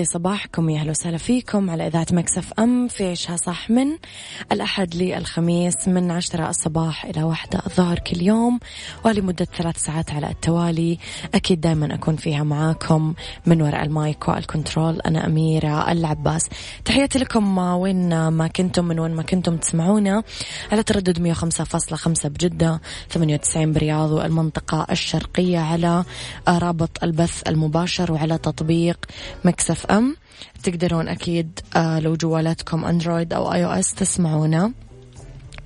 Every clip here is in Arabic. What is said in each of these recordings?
لي صباحكم يا أهلا وسهلا فيكم على إذاعة مكس FM في عشها صح من الأحد للخميس من عشرة الصباح إلى واحدة الظهر كل يوم ولمدة ثلاث ساعات على التوالي. أكيد دائما أكون فيها معاكم من وراء ال mic وال control. أنا أميرة العباس. تحياتي لكم وين ما كنتم من وين ما كنتم تسمعونا. على تردد 105.5 بجدة 98 برياض والمنطقة الشرقية على رابط البث المباشر وعلى تطبيق Mix FM تقدرون أكيد آه لو جوالاتكم أندرويد أو iOS تسمعونا.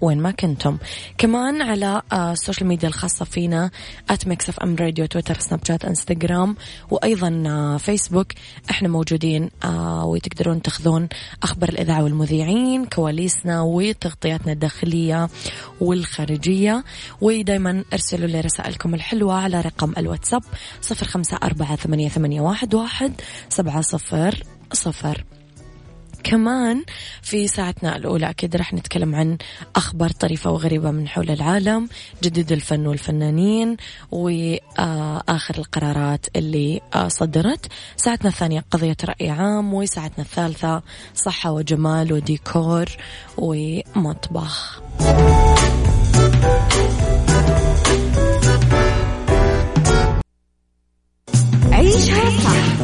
وين ما كنتم. كمان على آه ال social media الخاصة فينا at Mix FM Radio تويتر سناب شات انستغرام وأيضا آه فيسبوك إحنا موجودين آه وتقدرون تاخذون أخبار الإذاعة والمذيعين كواليسنا وتغطياتنا الداخلية والخارجية. ودايما ارسلوا لي رسائلكم الحلوة على رقم الواتساب صفر خمسة أربعة ثمانية, واحد سبعة صفر صفر. كمان في ساعتنا الأولى. أكيد رح نتكلم عن أخبار طريفة وغريبة من حول العالم جديد الفن والفنانين وآخر القرارات اللي صدرت. ساعتنا الثانية قضية رأي عام وساعتنا الثالثة صحة وجمال وديكور ومطبخ. عيشها صح.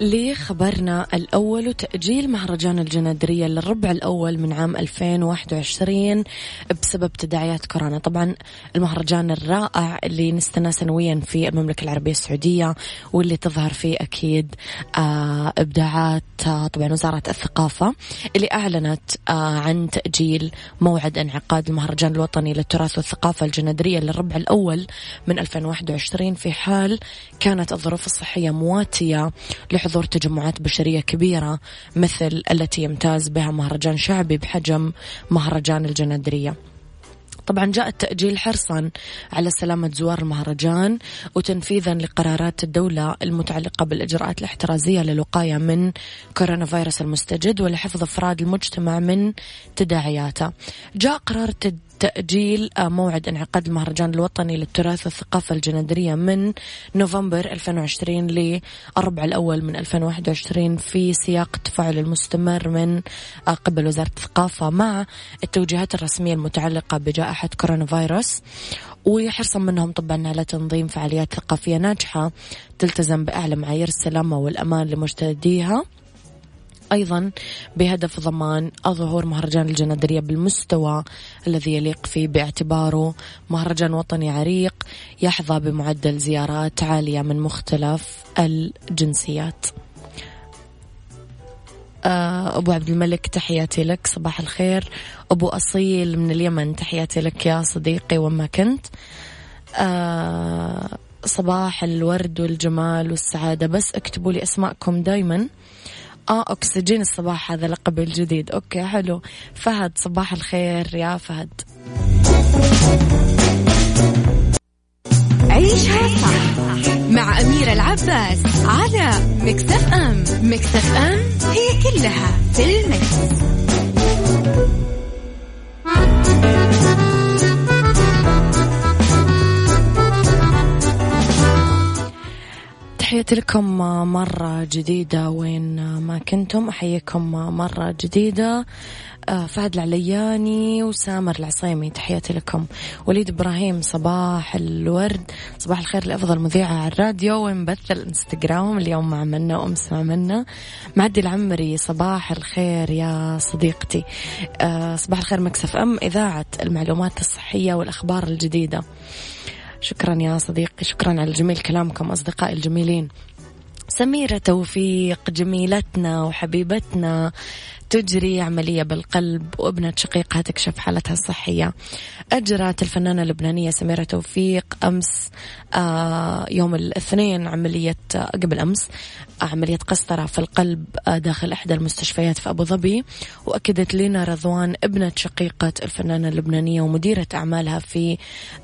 لخبرنا الأول وتأجيل مهرجان الجنادرية للربع الأول من عام 2021 بسبب تداعيات كورونا. طبعا المهرجان الرائع اللي نستنى سنويا في المملكة العربية السعودية واللي تظهر فيه أكيد آه إبداعات آه طبعا وزارة الثقافة اللي أعلنت آه عن تأجيل موعد انعقاد المهرجان الوطني للتراث والثقافة الجنادرية للربع الأول من 2021 في حال كانت الظروف الصحية مواتية لحضور حضور تجمعات بشرية كبيرة مثل التي يمتاز بها مهرجان شعبي بحجم مهرجان الجنادرية. طبعا جاء التأجيل حرصا على سلامة زوار المهرجان وتنفيذا لقرارات الدولة المتعلقة بالإجراءات الاحترازية للوقاية من كورونا فيروس المستجد ولحفظ أفراد المجتمع من تداعياته. جاء قرار تأجيل موعد انعقاد المهرجان الوطني للتراث والثقافة الجنادرية من نوفمبر 2020 للربع الأول من 2021 في سياق التفاعل المستمر من قبل وزارة الثقافة مع التوجيهات الرسمية المتعلقة بجائحة كورونا فيروس. وحرصا منهم طبعا على تنظيم فعاليات ثقافية ناجحة تلتزم بأعلى معايير السلامة والأمان لمجتهديها أيضا بهدف ضمان ظهور مهرجان الجنادرية بالمستوى الذي يليق فيه باعتباره مهرجان وطني عريق يحظى بمعدل زيارات عالية من مختلف الجنسيات. آه، أبو عبد الملك تحياتي لك صباح الخير. أبو أصيل من اليمن تحياتي لك يا صديقي وما كنت. آه، صباح الورد والجمال والسعادة بس اكتبوا لي أسماءكم دايما. آه أكسجين الصباح هذا لقب الجديد. أوكي حلو. فهد صباح الخير يا فهد. عيشها صح مع أميرة العباس على مكتف أم. مكتف أم هي كلها في المكس. تحياتي لكم مرة جديدة. وين ما كنتم أحييكم مرة جديدة. آه، فهد العلياني وسامر العصيمي تحياتي لكم. وليد إبراهيم صباح الورد صباح الخير لأفضل مذيعة على الراديو. وين بث الإنستغرام اليوم مع منا وأمس مع منا معدي العمري صباح الخير يا صديقتي. آه، صباح الخير مكسف أم إذاعة المعلومات الصحية والأخبار الجديدة. شكرا يا صديقي شكرا على جميل كلامكم أصدقائي الجميلين. سميرة توفيق جميلتنا وحبيبتنا تجري عملية بالقلب وابنة شقيقها تكشف حالتها الصحية. أجرت الفنانة اللبنانية سميرة توفيق أمس آه يوم الاثنين عملية آه قبل أمس عملية قسطرة في القلب آه داخل إحدى المستشفيات في أبو ظبي. وأكدت لينا رضوان ابنة شقيقة الفنانة اللبنانية ومديرة أعمالها في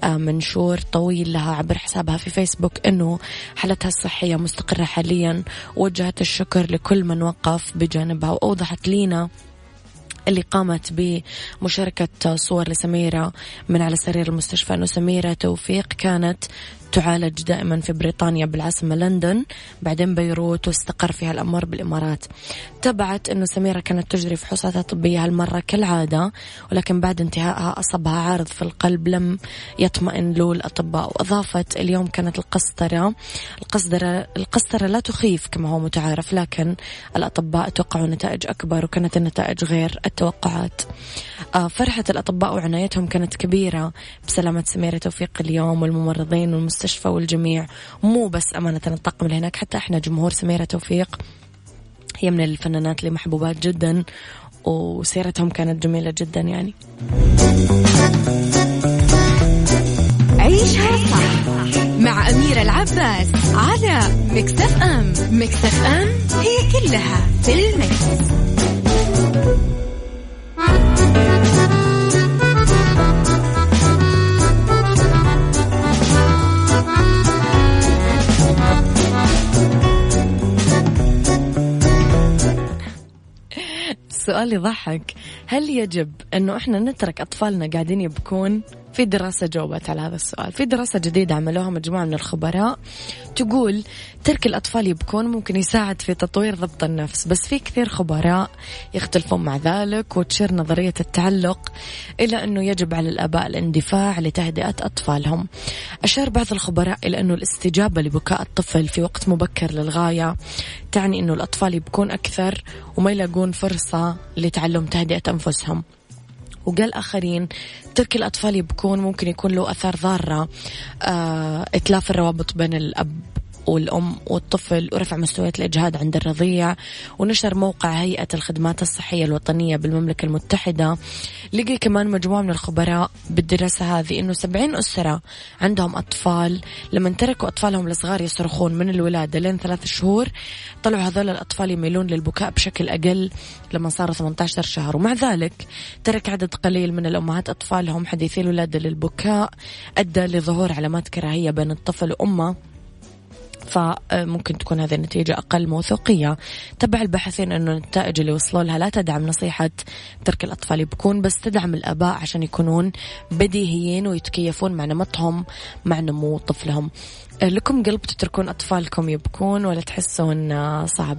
منشور طويل لها عبر حسابها في فيسبوك أنه حالتها الصحية مستقرة حاليا. وجهت الشكر لكل من وقف بجانبها وأوضحت لينا اللي قامت بمشاركة صور لسميرة من على سرير المستشفى. أنه سميرة توفيق كانت تعالج دائما في بريطانيا بالعاصمة لندن بعدين بيروت واستقر فيها الأمر بالإمارات. تبعت أنه سميرة كانت تجري فحوصاتها الطبية هالمرة كالعادة ولكن بعد انتهائها أصابها عارض في القلب لم يطمئن له الأطباء. وأضافت اليوم كانت القسطرة. القسطرة القسطرة لا تخيف كما هو متعارف لكن الأطباء توقعوا نتائج أكبر وكانت النتائج غير التوقعات. آه، فرحة الأطباء وعنايتهم كانت كبيرة. بسلامة سميرة توفيق اليوم والممرضين والمستشفى والجميع. مو بس أمانة الطاقم اللي هناك حتى إحنا جمهور سميرة توفيق هي من الفنانات اللي محبوبات جدا وسيرتهم كانت جميلة جدا يعني. عيشها صح مع أميرة العباس على مكتف أم مكتف أم هي كلها في المكس. السؤال يضحك هل يجب أنه إحنا نترك أطفالنا قاعدين يبكون؟ في دراسة جاوبت على هذا السؤال. في دراسة جديدة عملوها مجموعة من الخبراء تقول ترك الأطفال يبكون ممكن يساعد في تطوير ضبط النفس بس في كثير خبراء يختلفون مع ذلك وتشير نظرية التعلق إلى أنه يجب على الآباء الاندفاع لتهدئة أطفالهم. أشار بعض الخبراء إلى أنه الاستجابة لبكاء الطفل في وقت مبكر للغاية تعني أنه الأطفال يبكون أكثر وما يلاقون فرصة لتعلم تهدئة أنفسهم. وقال آخرين ترك الأطفال يبكون ممكن يكون له أثار ضارة آه إتلاف الروابط بين الأب والأم والطفل ورفع مستويات الإجهاد عند الرضيع ونشر موقع هيئة الخدمات الصحية الوطنية بالمملكة المتحدة. لقي كمان مجموعة من الخبراء بالدراسة هذه أنه 70 أسرة عندهم أطفال. لما تركوا أطفالهم الصغار يصرخون من الولادة لين ثلاث شهور طلعوا هذول الأطفال يميلون للبكاء بشكل أقل لما صاروا 18 شهر. ومع ذلك ترك عدد قليل من الأمهات أطفالهم حديثي الولادة للبكاء أدى لظهور علامات كراهية بين الطفل وأمه. فممكن تكون هذه النتيجة أقل موثوقية. تبع الباحثين أنه النتائج اللي وصلوا لها لا تدعم نصيحة ترك الأطفال يبكون بس تدعم الآباء عشان يكونون بديهيين ويتكيفون مع نمطهم مع نمو طفلهم. لكم قلب تتركون أطفالكم يبكون ولا تحسون صعب؟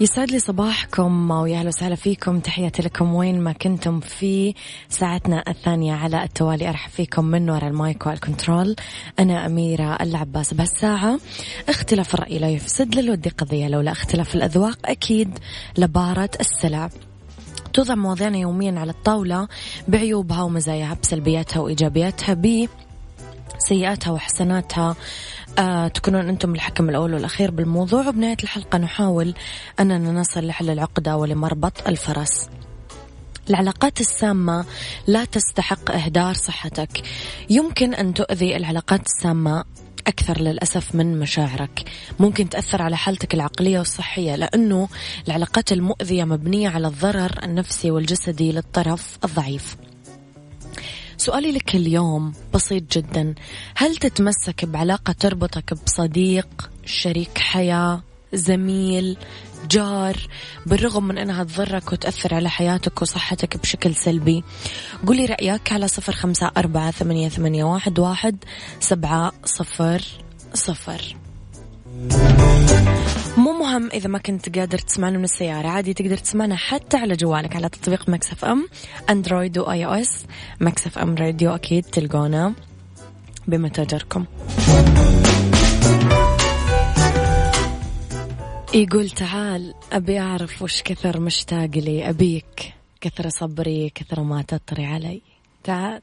يسعد لي صباحكم ويا أهلا وسهلا فيكم. تحياتي لكم وين ما كنتم في ساعتنا الثانية على التوالي. أرحب فيكم من وراء المايك وال control. أنا أميرة العباس. بهالساعة اختلاف الرأي لا يفسد للود قضية. لولا اختلاف الأذواق أكيد لبارة السلع. توضع مواضيعنا يوميا على الطاولة بعيوبها ومزاياها بسلبياتها وإيجابياتها بسيئاتها وحسناتها. آه تكونون أنتم الحكم الأول والأخير بالموضوع. وبنهاية الحلقة نحاول أننا نصل لحل العقدة ولمربط الفرس. العلاقات السامة لا تستحق إهدار صحتك. يمكن أن تؤذي العلاقات السامة أكثر للأسف من مشاعرك. ممكن تأثر على حالتك العقلية والصحية لأنه العلاقات المؤذية مبنية على الضرر النفسي والجسدي للطرف الضعيف. سؤالي لك اليوم بسيط جدا. هل تتمسك بعلاقة تربطك بصديق شريك حياة زميل جار بالرغم من أنها تضرك وتأثر على حياتك وصحتك بشكل سلبي؟ قولي رأيك على صفر خمسة أربعة ثمانية, ثمانية واحد, واحد سبعة صفر صفر. مهم إذا ما كنت قادر تسمعنا من السيارة. عادي تقدر تسمعنا حتى على جوالك على تطبيق Mix FM أندرويد و iOS. Mix FM Radio أكيد تلقونا بمتاجركم. يقول تعال أبي أعرف وش كثر مشتاق لي أبيك. كثر صبري كثر ما تطري علي. تعال.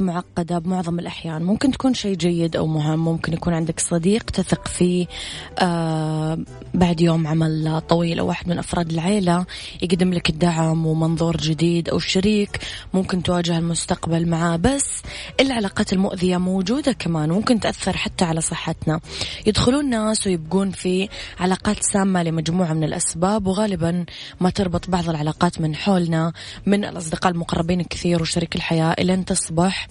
العلاقات معقدة بمعظم الأحيان. ممكن تكون شيء جيد أو مهم. ممكن يكون عندك صديق تثق فيه آه بعد يوم عمل طويل أو واحد من أفراد العيلة يقدم لك الدعم ومنظور جديد أو شريك ممكن تواجه المستقبل معاه. بس العلاقات المؤذية موجودة كمان. ممكن تأثر حتى على صحتنا. يدخلون ناس ويبقون في علاقات سامة لمجموعة من الأسباب وغالبا ما تربط بعض العلاقات من حولنا من الأصدقاء المقربين كثير وشريك الحياة إلى أن تصبح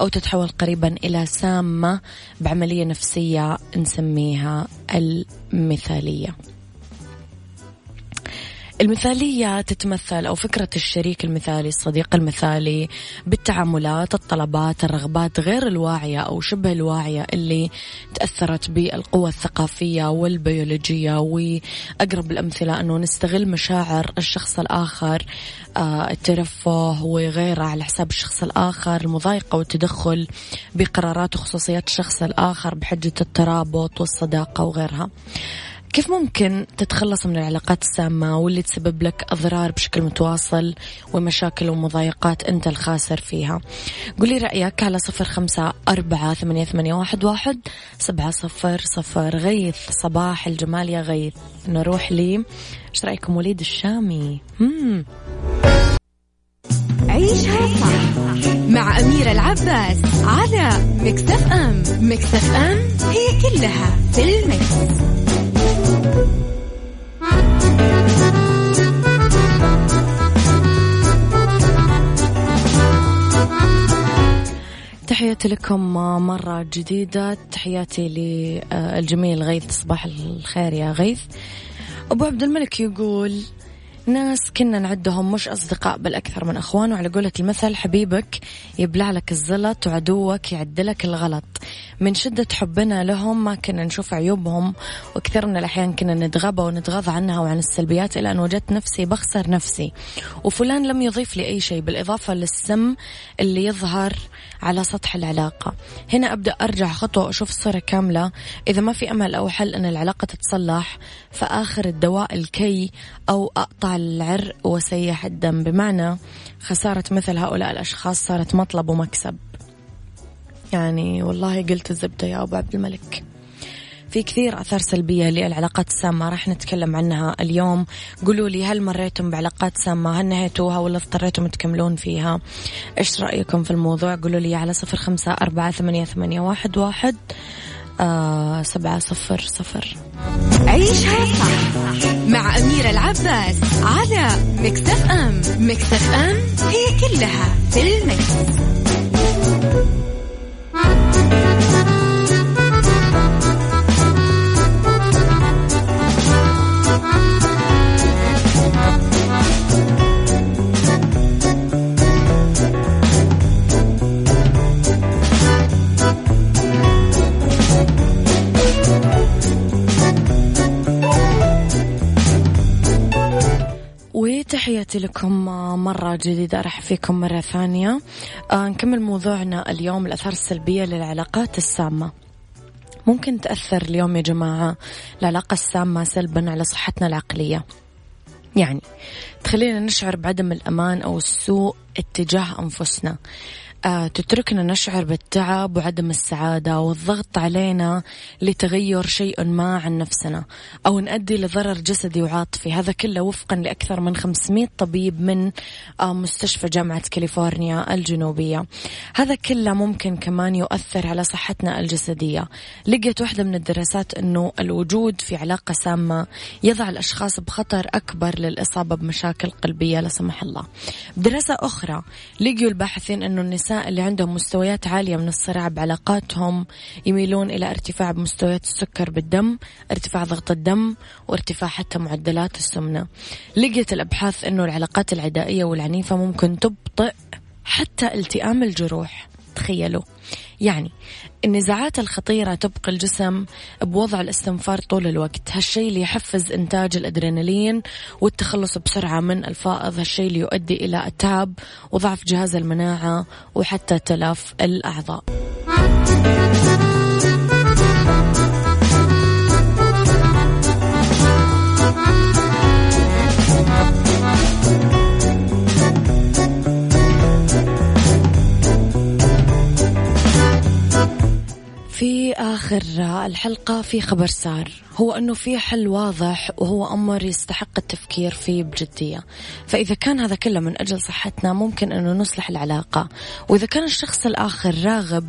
أو تتحول قريبا إلى سامة بعملية نفسية نسميها المثالية. المثالية تتمثل أو فكرة الشريك المثالي الصديق المثالي بالتعاملات الطلبات الرغبات غير الواعية أو شبه الواعية اللي تأثرت بالقوة الثقافية والبيولوجية. وأقرب الأمثلة أنه نستغل مشاعر الشخص الآخر آه، الترفه وغيره على حساب الشخص الآخر المضايقة والتدخل بقرارات وخصوصيات الشخص الآخر بحجة الترابط والصداقة وغيرها. كيف ممكن تتخلص من العلاقات السامة واللي تسبب لك أضرار بشكل متواصل ومشاكل ومضايقات أنت الخاسر فيها؟ قولي رأيك على صفر خمسة أربعة ثمانية, ثمانية واحد, واحد سبعة صفر صفر. غيث صباح الجمال يا غيث. نروح لي. إيش رأيكم وليد الشامي؟ مم. عيشها صح مع أميرة العباس على مكتف أم. مكتف أم هي كلها في المكس. تحياتي لكم مرة جديدة. تحياتي للجميل غيث. صباح الخير يا غيث. أبو عبد الملك يقول ناس كنا نعدهم مش أصدقاء بل أكثر من أخوان وعلى قولة المثل حبيبك يبلع لك الزلط وعدوك يعدلك الغلط. من شدة حبنا لهم ما كنا نشوف عيوبهم وكثير من الأحيان كنا نتغابى ونتغاضى عنها وعن السلبيات إلى أن وجدت نفسي بخسر نفسي. وفلان لم يضيف لي أي شيء بالإضافة للسم اللي يظهر على سطح العلاقة. هنا أبدأ أرجع خطوة وأشوف الصورة كاملة. إذا ما في أمل أو حل أن العلاقة تتصلح فآخر الدواء الكي أو أقطع العرق وسيح الدم. بمعنى خسارة مثل هؤلاء الأشخاص صارت مطلب ومكسب. يعني والله قلت الزبدة يا أبو عبد الملك. في كثير أثار سلبية للعلاقات السامة راح نتكلم عنها اليوم. قولوا لي هل مريتم بعلاقات سامة؟ هل نهيتوها ولا اضطريتم تكملون فيها؟ إيش رأيكم في الموضوع؟ قولوا لي على صفر خمسة أربعة ثمانية, ثمانية واحد, واحد آه سبعة صفر صفر. عيشها صح مع أميرة العباس على مكتف أم. مكتف أم هي كلها في المكس. لكم مرة جديدة أرحب فيكم مرة ثانية. آه نكمل موضوعنا اليوم الأثار السلبية للعلاقات السامة. ممكن تأثر اليوم يا جماعة العلاقة السامة سلبا على صحتنا العقلية. يعني تخلينا نشعر بعدم الأمان أو السوء اتجاه أنفسنا. تتركنا نشعر بالتعب وعدم السعادة والضغط علينا لتغير شيء ما عن نفسنا أو نؤدي لضرر جسدي وعاطفي. هذا كله وفقا لأكثر من 500 طبيب من آه، مستشفى جامعة كاليفورنيا الجنوبية. هذا كله ممكن كمان يؤثر على صحتنا الجسدية. لقيت واحدة من الدراسات أنه الوجود في علاقة سامة يضع الأشخاص بخطر أكبر للإصابة بمشاكل قلبية لا سمح الله. بدراسة أخرى لقيوا الباحثين أنه النساء النساء اللي عندهم مستويات عالية من الصراع بعلاقاتهم يميلون إلى ارتفاع بمستويات السكر بالدم ارتفاع ضغط الدم وارتفاع حتى معدلات السمنة. لقيت الأبحاث أنه العلاقات العدائية والعنيفة ممكن تبطئ حتى التئام الجروح. تخيلوا. يعني النزاعات الخطيرة تبقى الجسم بوضع الاستنفار طول الوقت. هالشيء اللي يحفز إنتاج الأدرينالين والتخلص بسرعة من الفائض هالشيء اللي يؤدي إلى أتعاب وضعف جهاز المناعة وحتى تلف الأعضاء. في آخر الحلقة في خبر سار هو أنه في حل واضح وهو أمر يستحق التفكير فيه بجدية. فإذا كان هذا كله من أجل صحتنا ممكن أنه نصلح العلاقة. وإذا كان الشخص الآخر راغب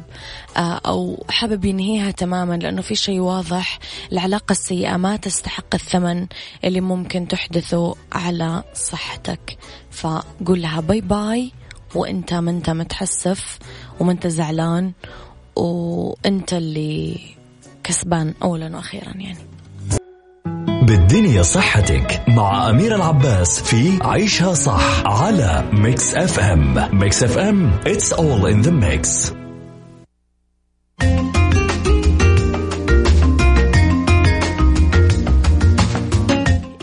آه، أو حابب ينهيها تماما لأنه في شيء واضح العلاقة السيئة ما تستحق الثمن اللي ممكن تحدثه على صحتك. فقول لها باي باي وإنت ما أنت متحسف وما أنت زعلان وانت اللي كسبان اولا وأخيرا يعني. بالدنيا صحتك مع أميرة العباس في عيشها صح على Mix FM Mix FM it's all in the mix.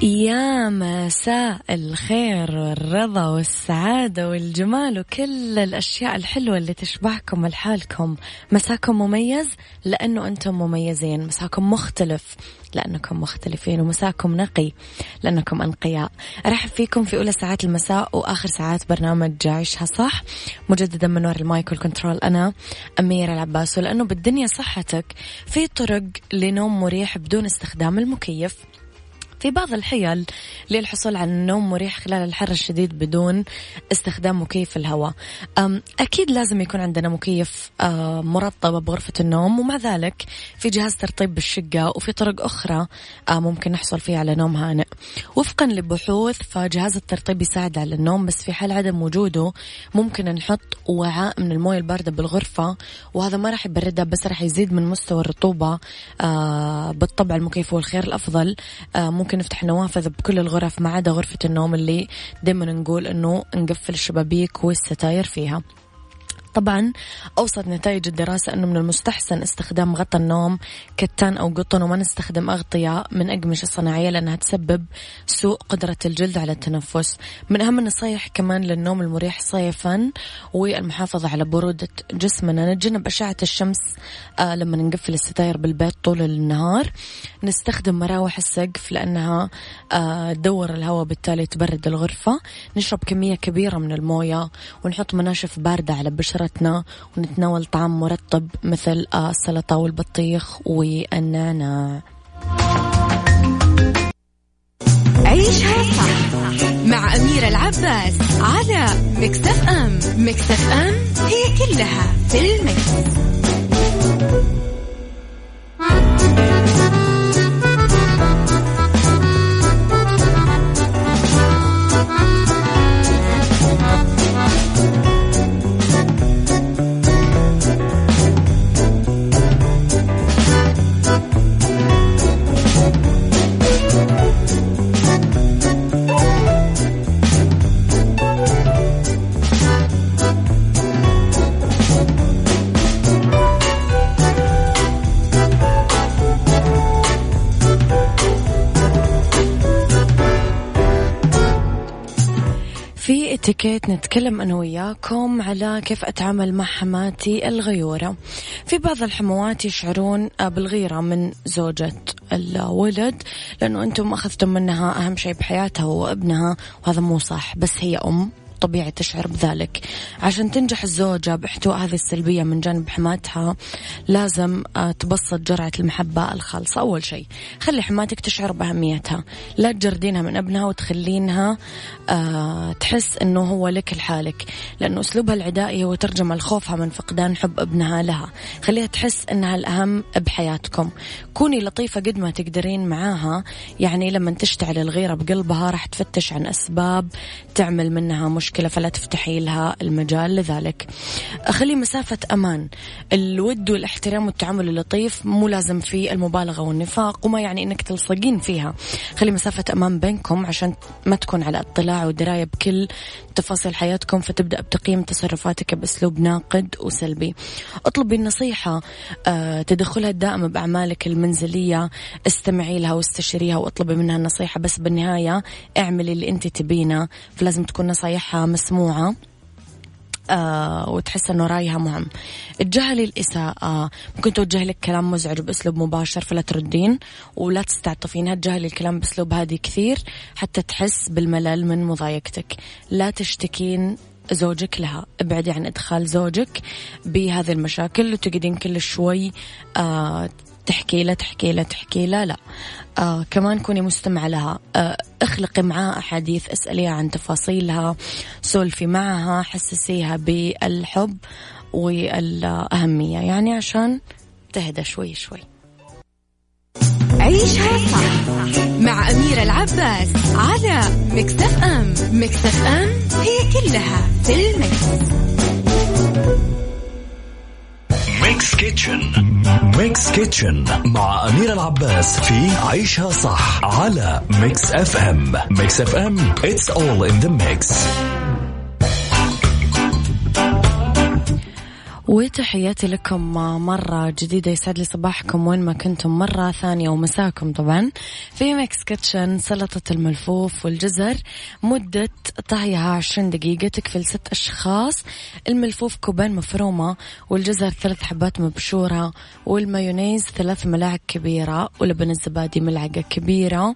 يا مساء الخير والرضا والسعادة والجمال وكل الأشياء الحلوة اللي تشبهكم لحالكم مساكم مميز لأنه أنتم مميزين. مساكم مختلف لأنكم مختلفين. ومساكم نقي لأنكم أنقياء. أرحب فيكم في أولى ساعات المساء وآخر ساعات برنامج عيشها صح. مجددا من وراء المايك والكنترول أنا أميرة العباس ولأنه بالدنيا صحتك في طرق لنوم مريح بدون استخدام المكيف. في بعض الحيل للحصول على النوم مريح خلال الحر الشديد بدون استخدام مكيف الهواء. أكيد لازم يكون عندنا مكيف مرطب بغرفة النوم ومع ذلك في جهاز ترطيب بالشقة وفي طرق أخرى ممكن نحصل فيها على نوم هانئ. وفقا لبحوث فجهاز الترطيب يساعد على النوم بس في حال عدم وجوده ممكن نحط وعاء من الموية الباردة بالغرفة وهذا ما راح يبردها بس راح يزيد من مستوى الرطوبة بالطبع المكيف هو الخير الأفضل ممكن ممكن نفتح النوافذ بكل الغرف ما عدا غرفة النوم اللي دائما نقول إنه نقفل الشبابيك والستاير فيها. طبعا أوصت نتائج الدراسة أنه من المستحسن استخدام غطاء النوم كتان أو قطن وما نستخدم أغطية من أقمشة صناعية لأنها تسبب سوء قدرة الجلد على التنفس. من أهم النصايح كمان للنوم المريح صيفا والمحافظة على برودة جسمنا. نتجنب أشعة الشمس آه لما نقفل الستاير بالبيت طول النهار. نستخدم مراوح السقف لأنها آه تدور الهواء بالتالي تبرد الغرفة. نشرب كمية كبيرة من الموية ونحط مناشف باردة على بشرة بشرتنا ونتناول طعام مرطب مثل السلطة والبطيخ والنعناع عيشها صح مع أميرة العباس على مكتف أم مكتف أم هي كلها في المكس. اتيكيت نتكلم أنا وياكم على كيف أتعامل مع حماتي الغيورة. في بعض الحموات يشعرون بالغيرة من زوجة الولد لأنه أنتم أخذتم منها أهم شيء بحياتها هو ابنها وهذا مو صح بس هي أم. طبيعي تشعر بذلك. عشان تنجح الزوجة باحتواء هذه السلبية من جانب حماتها لازم آه، تبسط جرعة المحبة الخالصة. أول شيء خلي حماتك تشعر بأهميتها. لا تجردينها من أبنها وتخلينها آه، تحس أنه هو لك لحالك. لأنه أسلوبها العدائي هو ترجمة لخوفها من فقدان حب ابنها لها. خليها تحس أنها الأهم بحياتكم. كوني لطيفة قد ما تقدرين معاها. يعني لما تشتعل الغيرة بقلبها راح تفتش عن أسباب تعمل منها مش مشكلة فلا تفتحي لها المجال لذلك. خلي مسافة أمان. الود والاحترام والتعامل اللطيف مو لازم فيه المبالغة والنفاق وما يعني أنك تلصقين فيها. خلي مسافة أمان بينكم عشان ما تكون على اطلاع ودراية بكل تفاصيل حياتكم فتبدأ بتقييم تصرفاتك بأسلوب ناقد وسلبي. اطلبي النصيحة آه، تدخلها الدائم بأعمالك المنزلية. استمعي لها واستشيريها واطلبي منها النصيحة بس بالنهاية اعملي اللي انت تبينه فلازم تكون نصايحها مسموعة. آه وتحس إنه رأيها مهم. تجاهلي الإساءة. ممكن توجه لك كلام مزعج بأسلوب مباشر فلا تردين ولا تستعطفينها تجاهلي الكلام بأسلوب هادي كثير حتى تحس بالملل من مضايقتك. لا تشتكين زوجك لها. ابعدي عن إدخال زوجك بهذه المشاكل وتقعدين كل شوي آه تحكي له تحكي له تحكي له لا. آه كمان كوني مستمعة لها. آه اخلقي معها أحاديث اسأليها عن تفاصيلها سولفي معها حسسيها بالحب والأهمية. يعني عشان تهدى شوي شوي. عيشها صح مع أميرة العباس على Mix FM. Mix FM it's all in the mix. Mix Kitchen Mix Kitchen مع أميرة العباس في عيشها صح على Mix FM Mix FM it's all in the mix. وتحياتي لكم مرة جديدة يسعد لي صباحكم وين ما كنتم. مرة ثانية ومساكم طبعا. في Mix Kitchen سلطة الملفوف والجزر مدة طهيها 20 دقيقة تكفي لست أشخاص. الملفوف كوبين مفرومة والجزر ثلاث حبات مبشورة والمايونيز ثلاث ملاعق كبيرة ولبن الزبادي ملعقة كبيرة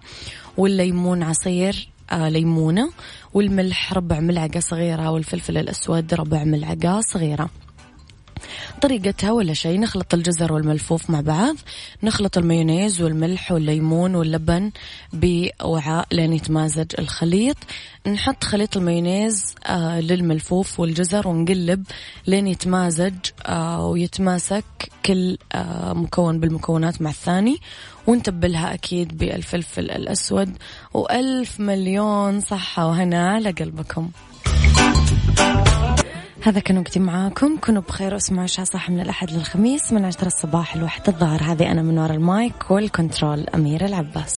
والليمون عصير آه ليمونة والملح ربع ملعقة صغيرة والفلفل الأسود ربع ملعقة صغيرة. طريقتها ولا شيء نخلط الجزر والملفوف مع بعض نخلط المايونيز والملح والليمون واللبن بوعاء لين يتمازج الخليط. نحط خليط المايونيز آه للملفوف والجزر ونقلب لين يتمازج آه ويتماسك كل آه مكون بالمكونات مع الثاني. ونتبلها أكيد بالفلفل الأسود. وألف مليون صحة وهنا على قلبكم هذا كان وقتي معاكم. كونوا بخير واسمعوا عشاء صح من الأحد للخميس من عشرة الصباح الواحد الظهر هذه أنا من وراء المايك والكنترول أميرة العباس.